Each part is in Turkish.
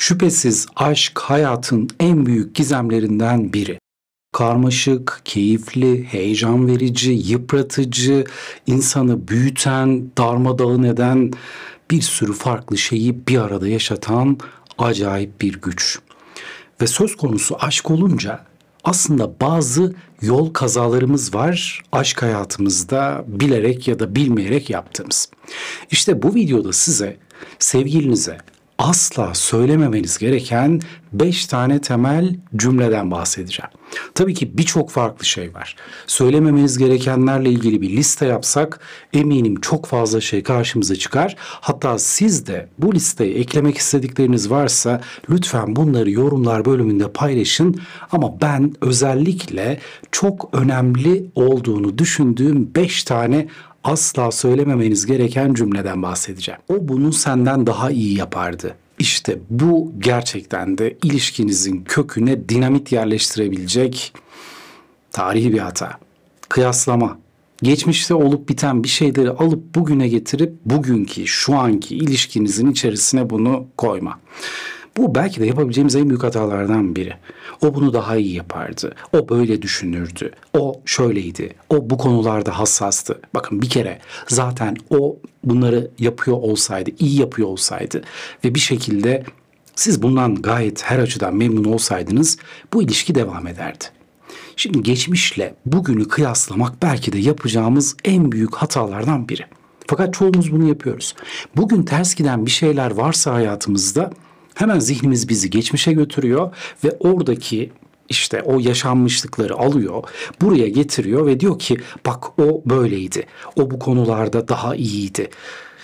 Şüphesiz aşk hayatın en büyük gizemlerinden biri. Karmaşık, keyifli, heyecan verici, yıpratıcı, insanı büyüten, darmadağın eden bir sürü farklı şeyi bir arada yaşatan acayip bir güç. Ve söz konusu aşk olunca aslında bazı yol kazalarımız var aşk hayatımızda bilerek ya da bilmeyerek yaptığımız. İşte bu videoda size sevgilinize asla söylememeniz gereken beş tane temel cümleden bahsedeceğim. Tabii ki birçok farklı şey var. Söylememeniz gerekenlerle ilgili bir liste yapsak eminim çok fazla şey karşımıza çıkar. Hatta siz de bu listeye eklemek istedikleriniz varsa lütfen bunları yorumlar bölümünde paylaşın. Ama ben özellikle çok önemli olduğunu düşündüğüm beş tane asla söylememeniz gereken cümleden bahsedeceğim. O bunu senden daha iyi yapardı. İşte bu gerçekten de ilişkinizin köküne dinamit yerleştirebilecek tarihi bir hata. Kıyaslama. Geçmişte olup biten bir şeyleri alıp bugüne getirip bugünkü şu anki ilişkinizin içerisine bunu koyma. Bu belki de yapabileceğimiz en büyük hatalardan biri. O bunu daha iyi yapardı. O böyle düşünürdü. O şöyleydi. O bu konularda hassastı. Bakın bir kere zaten o bunları yapıyor olsaydı, iyi yapıyor olsaydı ve bir şekilde siz bundan gayet her açıdan memnun olsaydınız bu ilişki devam ederdi. Şimdi geçmişle bugünü kıyaslamak belki de yapacağımız en büyük hatalardan biri. Fakat çoğumuz bunu yapıyoruz. Bugün ters giden bir şeyler varsa hayatımızda hemen zihnimiz bizi geçmişe götürüyor ve oradaki işte o yaşanmışlıkları alıyor, buraya getiriyor ve diyor ki bak o böyleydi. O bu konularda daha iyiydi.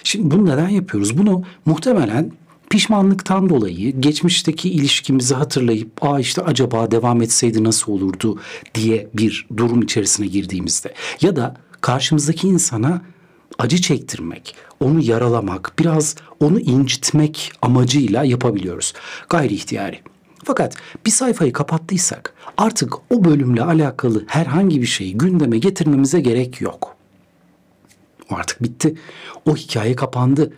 Şimdi bunu neden yapıyoruz? Bunu muhtemelen pişmanlıktan dolayı geçmişteki ilişkimizi hatırlayıp aa işte acaba devam etseydi nasıl olurdu diye bir durum içerisine girdiğimizde ya da karşımızdaki insana acı çektirmek, onu yaralamak, biraz onu incitmek amacıyla yapabiliyoruz. Gayri ihtiyari. Fakat bir sayfayı kapattıysak artık o bölümle alakalı herhangi bir şeyi gündeme getirmemize gerek yok. O artık bitti. O hikaye kapandı.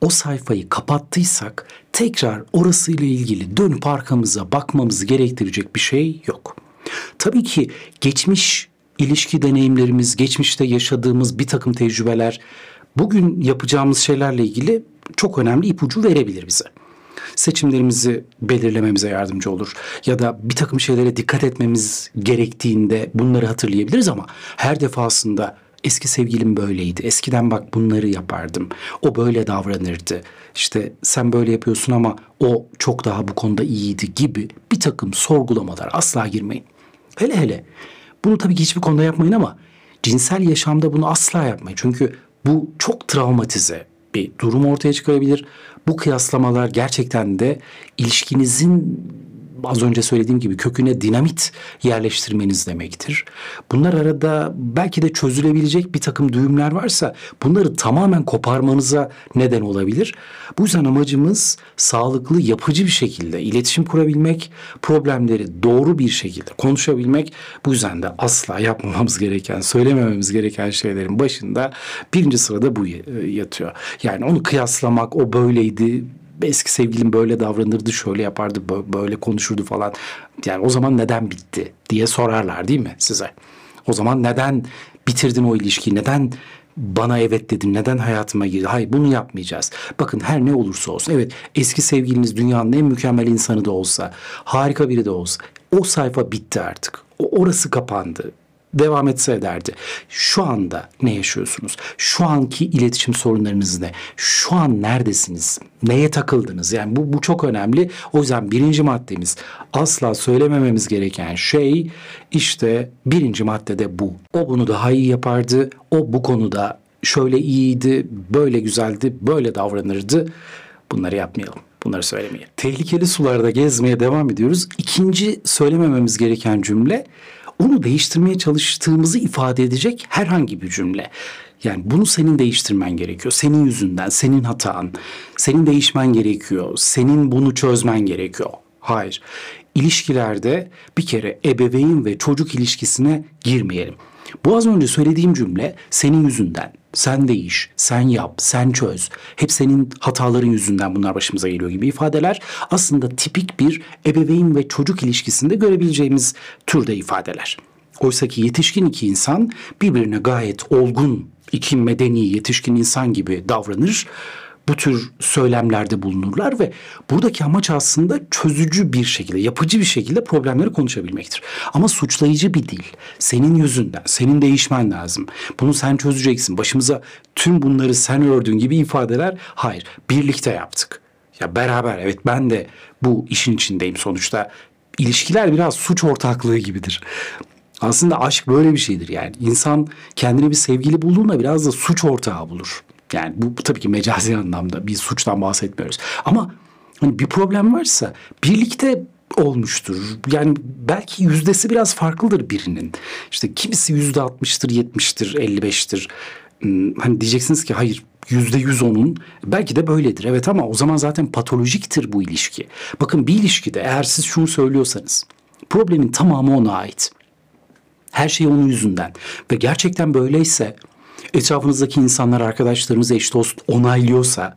O sayfayı kapattıysak tekrar orasıyla ilgili dönüp arkamıza bakmamızı gerektirecek bir şey yok. Tabii ki geçmiş ilişki deneyimlerimiz, geçmişte yaşadığımız bir takım tecrübeler bugün yapacağımız şeylerle ilgili çok önemli ipucu verebilir bize. Seçimlerimizi belirlememize yardımcı olur ya da bir takım şeylere dikkat etmemiz gerektiğinde bunları hatırlayabiliriz ama her defasında eski sevgilim böyleydi. Eskiden bak bunları yapardım. O böyle davranırdı. İşte sen böyle yapıyorsun ama o çok daha bu konuda iyiydi gibi bir takım sorgulamalar asla girmeyin. Hele hele bunu tabii ki hiçbir konuda yapmayın ama cinsel yaşamda bunu asla yapmayın. Çünkü bu çok travmatize bir durum ortaya çıkarabilir. Bu kıyaslamalar gerçekten de ilişkinizin az önce söylediğim gibi köküne dinamit yerleştirmeniz demektir. Bunlar arada belki de çözülebilecek bir takım düğümler varsa bunları tamamen koparmanıza neden olabilir. Bu yüzden amacımız sağlıklı, yapıcı bir şekilde iletişim kurabilmek, problemleri doğru bir şekilde konuşabilmek. Bu yüzden de asla yapmamamız gereken, söylemememiz gereken şeylerin başında birinci sırada bu yatıyor. Yani onu kıyaslamak, o böyleydi, eski sevgilim böyle davranırdı, şöyle yapardı, böyle konuşurdu falan. Yani o zaman neden bitti diye sorarlar değil mi size? O zaman neden bitirdin o ilişkiyi? Neden bana evet dedin neden hayatıma girdi? Hayır bunu yapmayacağız. Bakın her ne olursa olsun. Evet eski sevgiliniz dünyanın en mükemmel insanı da olsa, harika biri de olsa o sayfa bitti artık. O orası kapandı devam etse ederdi. Şu anda ne yaşıyorsunuz? Şu anki iletişim sorunlarınız ne? Şu an neredesiniz? Neye takıldınız? Yani bu, bu çok önemli. O yüzden birinci maddemiz asla söylemememiz gereken şey işte birinci maddede bu. O bunu daha iyi yapardı. O bu konuda şöyle iyiydi, böyle güzeldi, böyle davranırdı. Bunları yapmayalım. Bunları söylemeyelim. Tehlikeli sularda gezmeye devam ediyoruz. İkinci söylemememiz gereken cümle onu değiştirmeye çalıştığımızı ifade edecek herhangi bir cümle. Yani bunu senin değiştirmen gerekiyor. Senin yüzünden, senin hatan. Senin değişmen gerekiyor. Senin bunu çözmen gerekiyor. Hayır. İlişkilerde bir kere ebeveyn ve çocuk ilişkisine girmeyelim. Bu az önce söylediğim cümle senin yüzünden. Sen değiş, sen yap, sen çöz. Hep senin hataların yüzünden bunlar başımıza geliyor gibi ifadeler aslında tipik bir ebeveyn ve çocuk ilişkisinde görebileceğimiz türde ifadeler. Oysa ki yetişkin iki insan birbirine gayet olgun, iki medeni yetişkin insan gibi davranır bu tür söylemlerde bulunurlar ve buradaki amaç aslında çözücü bir şekilde, yapıcı bir şekilde problemleri konuşabilmektir. Ama suçlayıcı bir dil. Senin yüzünden, senin değişmen lazım. Bunu sen çözeceksin. Başımıza tüm bunları sen ördün gibi ifadeler hayır. Birlikte yaptık. Ya beraber evet ben de bu işin içindeyim sonuçta. İlişkiler biraz suç ortaklığı gibidir. Aslında aşk böyle bir şeydir yani. İnsan kendine bir sevgili bulduğunda biraz da suç ortağı bulur. Yani bu, bu tabii ki mecazi anlamda bir suçtan bahsetmiyoruz. Ama hani bir problem varsa birlikte olmuştur. Yani belki yüzdesi biraz farklıdır birinin. İşte kimisi yüzde altmıştır, yetmiştir, elli beştir. Hmm, hani diyeceksiniz ki hayır yüzde yüz onun. Belki de böyledir evet ama o zaman zaten patolojiktir bu ilişki. Bakın bir ilişkide eğer siz şunu söylüyorsanız problemin tamamı ona ait. Her şey onun yüzünden ve gerçekten böyleyse etrafınızdaki insanlar, arkadaşlarınız, eş dost onaylıyorsa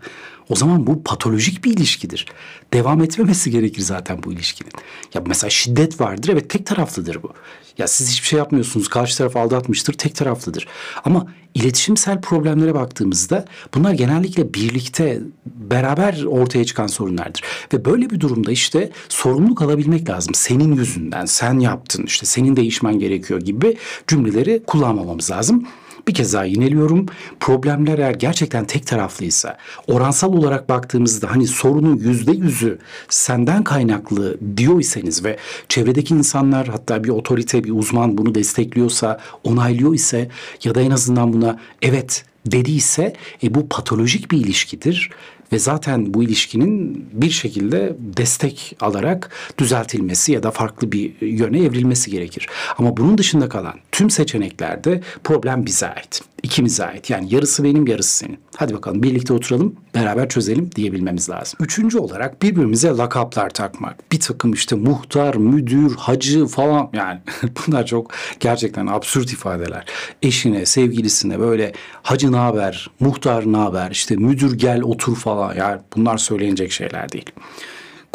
o zaman bu patolojik bir ilişkidir. Devam etmemesi gerekir zaten bu ilişkinin. Ya mesela şiddet vardır evet tek taraflıdır bu. Ya siz hiçbir şey yapmıyorsunuz karşı taraf aldatmıştır tek taraflıdır. Ama iletişimsel problemlere baktığımızda bunlar genellikle birlikte beraber ortaya çıkan sorunlardır. Ve böyle bir durumda işte sorumluluk alabilmek lazım. Senin yüzünden sen yaptın işte senin değişmen gerekiyor gibi cümleleri kullanmamamız lazım. Bir kez daha yineliyorum. Problemler eğer gerçekten tek taraflıysa, oransal olarak baktığımızda hani sorunun yüzde yüzü senden kaynaklı diyor iseniz ve çevredeki insanlar hatta bir otorite, bir uzman bunu destekliyorsa, onaylıyor ise ya da en azından buna evet dediyse e, bu patolojik bir ilişkidir ve zaten bu ilişkinin bir şekilde destek alarak düzeltilmesi ya da farklı bir yöne evrilmesi gerekir. Ama bunun dışında kalan tüm seçeneklerde problem bize ait. İkimize ait. Yani yarısı benim, yarısı senin. Hadi bakalım birlikte oturalım, beraber çözelim diyebilmemiz lazım. Üçüncü olarak birbirimize lakaplar takmak. Bir takım işte muhtar, müdür, hacı falan yani bunlar çok gerçekten absürt ifadeler. Eşine, sevgilisine böyle hacı ne haber, muhtar ne haber, işte müdür gel otur falan yani bunlar söylenecek şeyler değil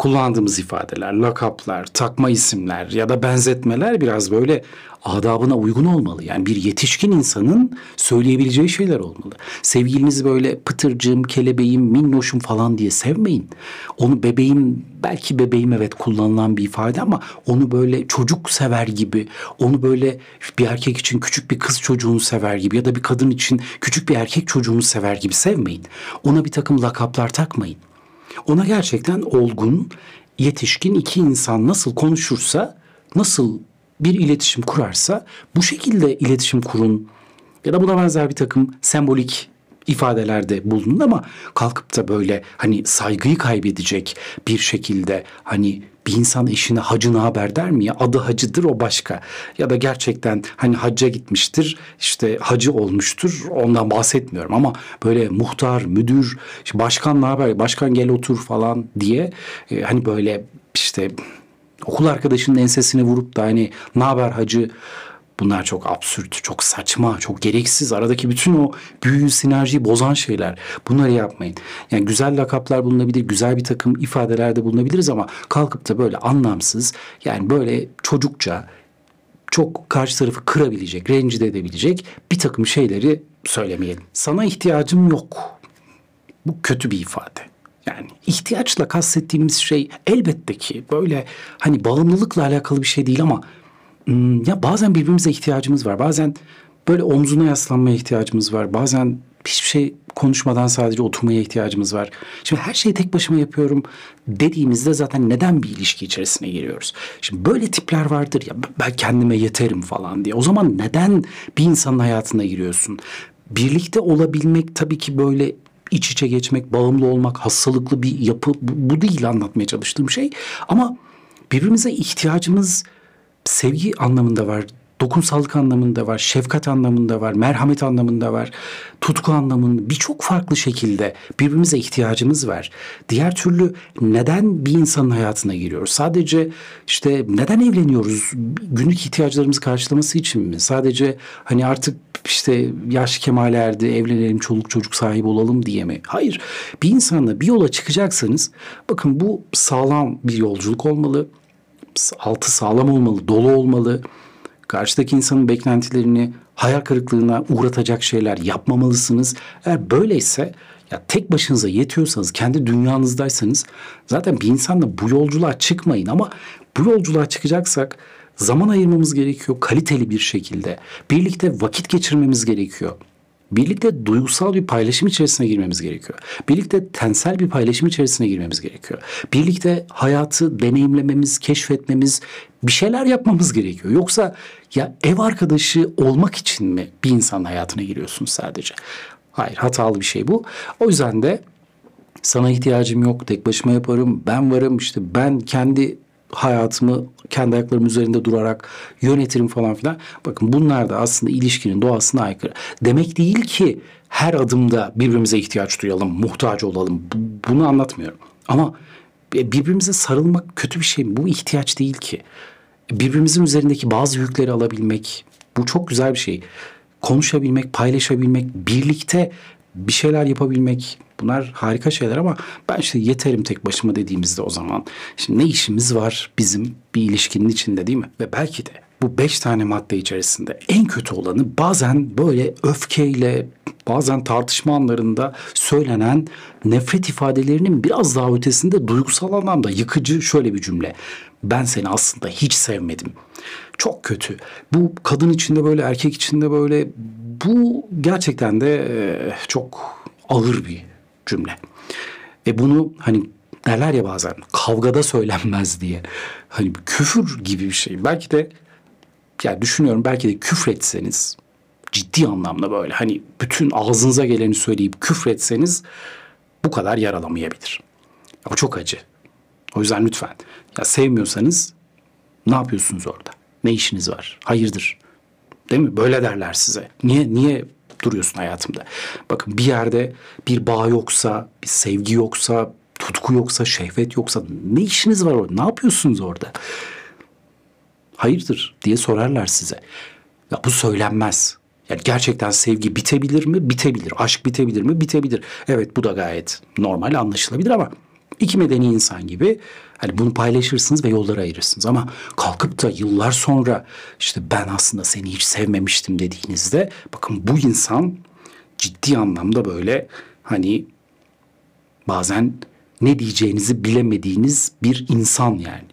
kullandığımız ifadeler, lakaplar, takma isimler ya da benzetmeler biraz böyle adabına uygun olmalı. Yani bir yetişkin insanın söyleyebileceği şeyler olmalı. Sevgilinizi böyle pıtırcığım, kelebeğim, minnoşum falan diye sevmeyin. Onu bebeğim, belki bebeğim evet kullanılan bir ifade ama onu böyle çocuk sever gibi, onu böyle bir erkek için küçük bir kız çocuğunu sever gibi ya da bir kadın için küçük bir erkek çocuğunu sever gibi sevmeyin. Ona bir takım lakaplar takmayın. Ona gerçekten olgun, yetişkin iki insan nasıl konuşursa, nasıl bir iletişim kurarsa bu şekilde iletişim kurun. Ya da buna benzer bir takım sembolik ifadelerde bulunun ama kalkıp da böyle hani saygıyı kaybedecek bir şekilde hani bir insan eşine hacı ne haber der mi ya? Adı hacıdır o başka. Ya da gerçekten hani hacca gitmiştir işte hacı olmuştur ondan bahsetmiyorum ama böyle muhtar, müdür, başkan ne haber, başkan gel otur falan diye e, hani böyle işte okul arkadaşının ensesine vurup da hani ne haber hacı Bunlar çok absürt, çok saçma, çok gereksiz. Aradaki bütün o büyü, sinerjiyi bozan şeyler. Bunları yapmayın. Yani güzel lakaplar bulunabilir, güzel bir takım ifadelerde bulunabiliriz ama kalkıp da böyle anlamsız, yani böyle çocukça, çok karşı tarafı kırabilecek, rencide edebilecek bir takım şeyleri söylemeyelim. Sana ihtiyacım yok. Bu kötü bir ifade. Yani ihtiyaçla kastettiğimiz şey elbette ki böyle hani bağımlılıkla alakalı bir şey değil ama ya bazen birbirimize ihtiyacımız var. Bazen böyle omzuna yaslanmaya ihtiyacımız var. Bazen hiçbir şey konuşmadan sadece oturmaya ihtiyacımız var. Şimdi her şeyi tek başıma yapıyorum dediğimizde zaten neden bir ilişki içerisine giriyoruz? Şimdi böyle tipler vardır ya ben kendime yeterim falan diye. O zaman neden bir insanın hayatına giriyorsun? Birlikte olabilmek tabii ki böyle iç içe geçmek, bağımlı olmak, hastalıklı bir yapı bu değil anlatmaya çalıştığım şey. Ama birbirimize ihtiyacımız sevgi anlamında var. dokunsallık anlamında var, şefkat anlamında var, merhamet anlamında var, tutku anlamında birçok farklı şekilde birbirimize ihtiyacımız var. Diğer türlü neden bir insanın hayatına giriyoruz? Sadece işte neden evleniyoruz? Günlük ihtiyaçlarımızı karşılaması için mi? Sadece hani artık işte yaş kemale erdi, evlenelim, çoluk çocuk sahibi olalım diye mi? Hayır. Bir insanla bir yola çıkacaksanız bakın bu sağlam bir yolculuk olmalı. Altı sağlam olmalı, dolu olmalı Karşıdaki insanın beklentilerini hayal kırıklığına uğratacak şeyler yapmamalısınız. Eğer böyleyse ya tek başınıza yetiyorsanız, kendi dünyanızdaysanız zaten bir insanla bu yolculuğa çıkmayın ama bu yolculuğa çıkacaksak zaman ayırmamız gerekiyor kaliteli bir şekilde. Birlikte vakit geçirmemiz gerekiyor. Birlikte duygusal bir paylaşım içerisine girmemiz gerekiyor. Birlikte tensel bir paylaşım içerisine girmemiz gerekiyor. Birlikte hayatı deneyimlememiz, keşfetmemiz, bir şeyler yapmamız gerekiyor. Yoksa ya ev arkadaşı olmak için mi bir insanın hayatına giriyorsun sadece? Hayır, hatalı bir şey bu. O yüzden de sana ihtiyacım yok, tek başıma yaparım, ben varım, işte ben kendi hayatımı kendi ayaklarım üzerinde durarak yönetirim falan filan. Bakın bunlar da aslında ilişkinin doğasına aykırı. Demek değil ki her adımda birbirimize ihtiyaç duyalım, muhtaç olalım. Bunu anlatmıyorum. Ama birbirimize sarılmak kötü bir şey mi? Bu ihtiyaç değil ki. Birbirimizin üzerindeki bazı yükleri alabilmek bu çok güzel bir şey. Konuşabilmek, paylaşabilmek, birlikte bir şeyler yapabilmek bunlar harika şeyler ama ben işte yeterim tek başıma dediğimizde o zaman. Şimdi ne işimiz var bizim bir ilişkinin içinde değil mi? Ve belki de bu beş tane madde içerisinde en kötü olanı bazen böyle öfkeyle bazen tartışma anlarında söylenen nefret ifadelerinin biraz daha ötesinde duygusal anlamda yıkıcı şöyle bir cümle. Ben seni aslında hiç sevmedim. Çok kötü. Bu kadın içinde böyle erkek içinde böyle bu gerçekten de çok ağır bir cümle. Ve bunu hani derler ya bazen kavgada söylenmez diye. Hani küfür gibi bir şey. Belki de yani düşünüyorum belki de küfretseniz ciddi anlamda böyle hani bütün ağzınıza geleni söyleyip küfretseniz bu kadar yaralamayabilir. O çok acı. O yüzden lütfen ya sevmiyorsanız ne yapıyorsunuz orada? Ne işiniz var? Hayırdır? Değil mi? Böyle derler size. Niye niye duruyorsun hayatımda? Bakın bir yerde bir bağ yoksa, bir sevgi yoksa, tutku yoksa, şehvet yoksa ne işiniz var orada? Ne yapıyorsunuz orada? Hayırdır diye sorarlar size. Ya bu söylenmez. Yani gerçekten sevgi bitebilir mi? Bitebilir. Aşk bitebilir mi? Bitebilir. Evet bu da gayet normal anlaşılabilir ama iki medeni insan gibi hani bunu paylaşırsınız ve yolları ayırırsınız. Ama kalkıp da yıllar sonra işte ben aslında seni hiç sevmemiştim dediğinizde bakın bu insan ciddi anlamda böyle hani bazen ne diyeceğinizi bilemediğiniz bir insan yani.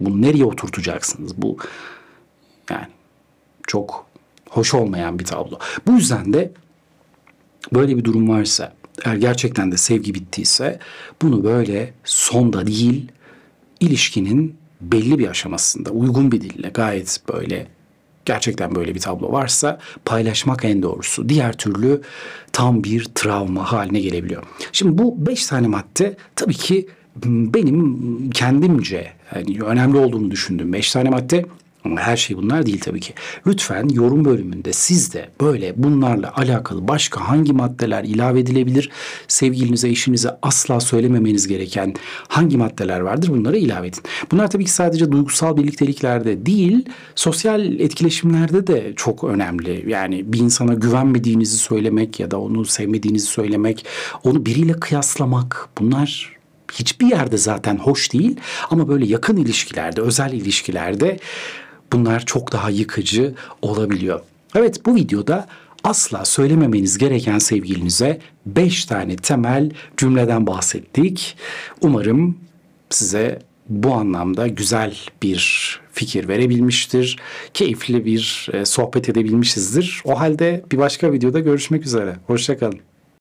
Bunu nereye oturtacaksınız? Bu yani çok hoş olmayan bir tablo. Bu yüzden de böyle bir durum varsa eğer gerçekten de sevgi bittiyse bunu böyle sonda değil ilişkinin belli bir aşamasında uygun bir dille gayet böyle gerçekten böyle bir tablo varsa paylaşmak en doğrusu. Diğer türlü tam bir travma haline gelebiliyor. Şimdi bu beş tane madde tabii ki benim kendimce yani önemli olduğunu düşündüğüm beş tane madde ama her şey bunlar değil tabii ki. Lütfen yorum bölümünde siz de böyle bunlarla alakalı başka hangi maddeler ilave edilebilir? Sevgilinize, eşinize asla söylememeniz gereken hangi maddeler vardır? Bunları ilave edin. Bunlar tabii ki sadece duygusal birlikteliklerde değil, sosyal etkileşimlerde de çok önemli. Yani bir insana güvenmediğinizi söylemek ya da onu sevmediğinizi söylemek, onu biriyle kıyaslamak bunlar hiçbir yerde zaten hoş değil ama böyle yakın ilişkilerde, özel ilişkilerde bunlar çok daha yıkıcı olabiliyor. Evet bu videoda asla söylememeniz gereken sevgilinize 5 tane temel cümleden bahsettik. Umarım size bu anlamda güzel bir fikir verebilmiştir. Keyifli bir e, sohbet edebilmişizdir. O halde bir başka videoda görüşmek üzere. Hoşçakalın.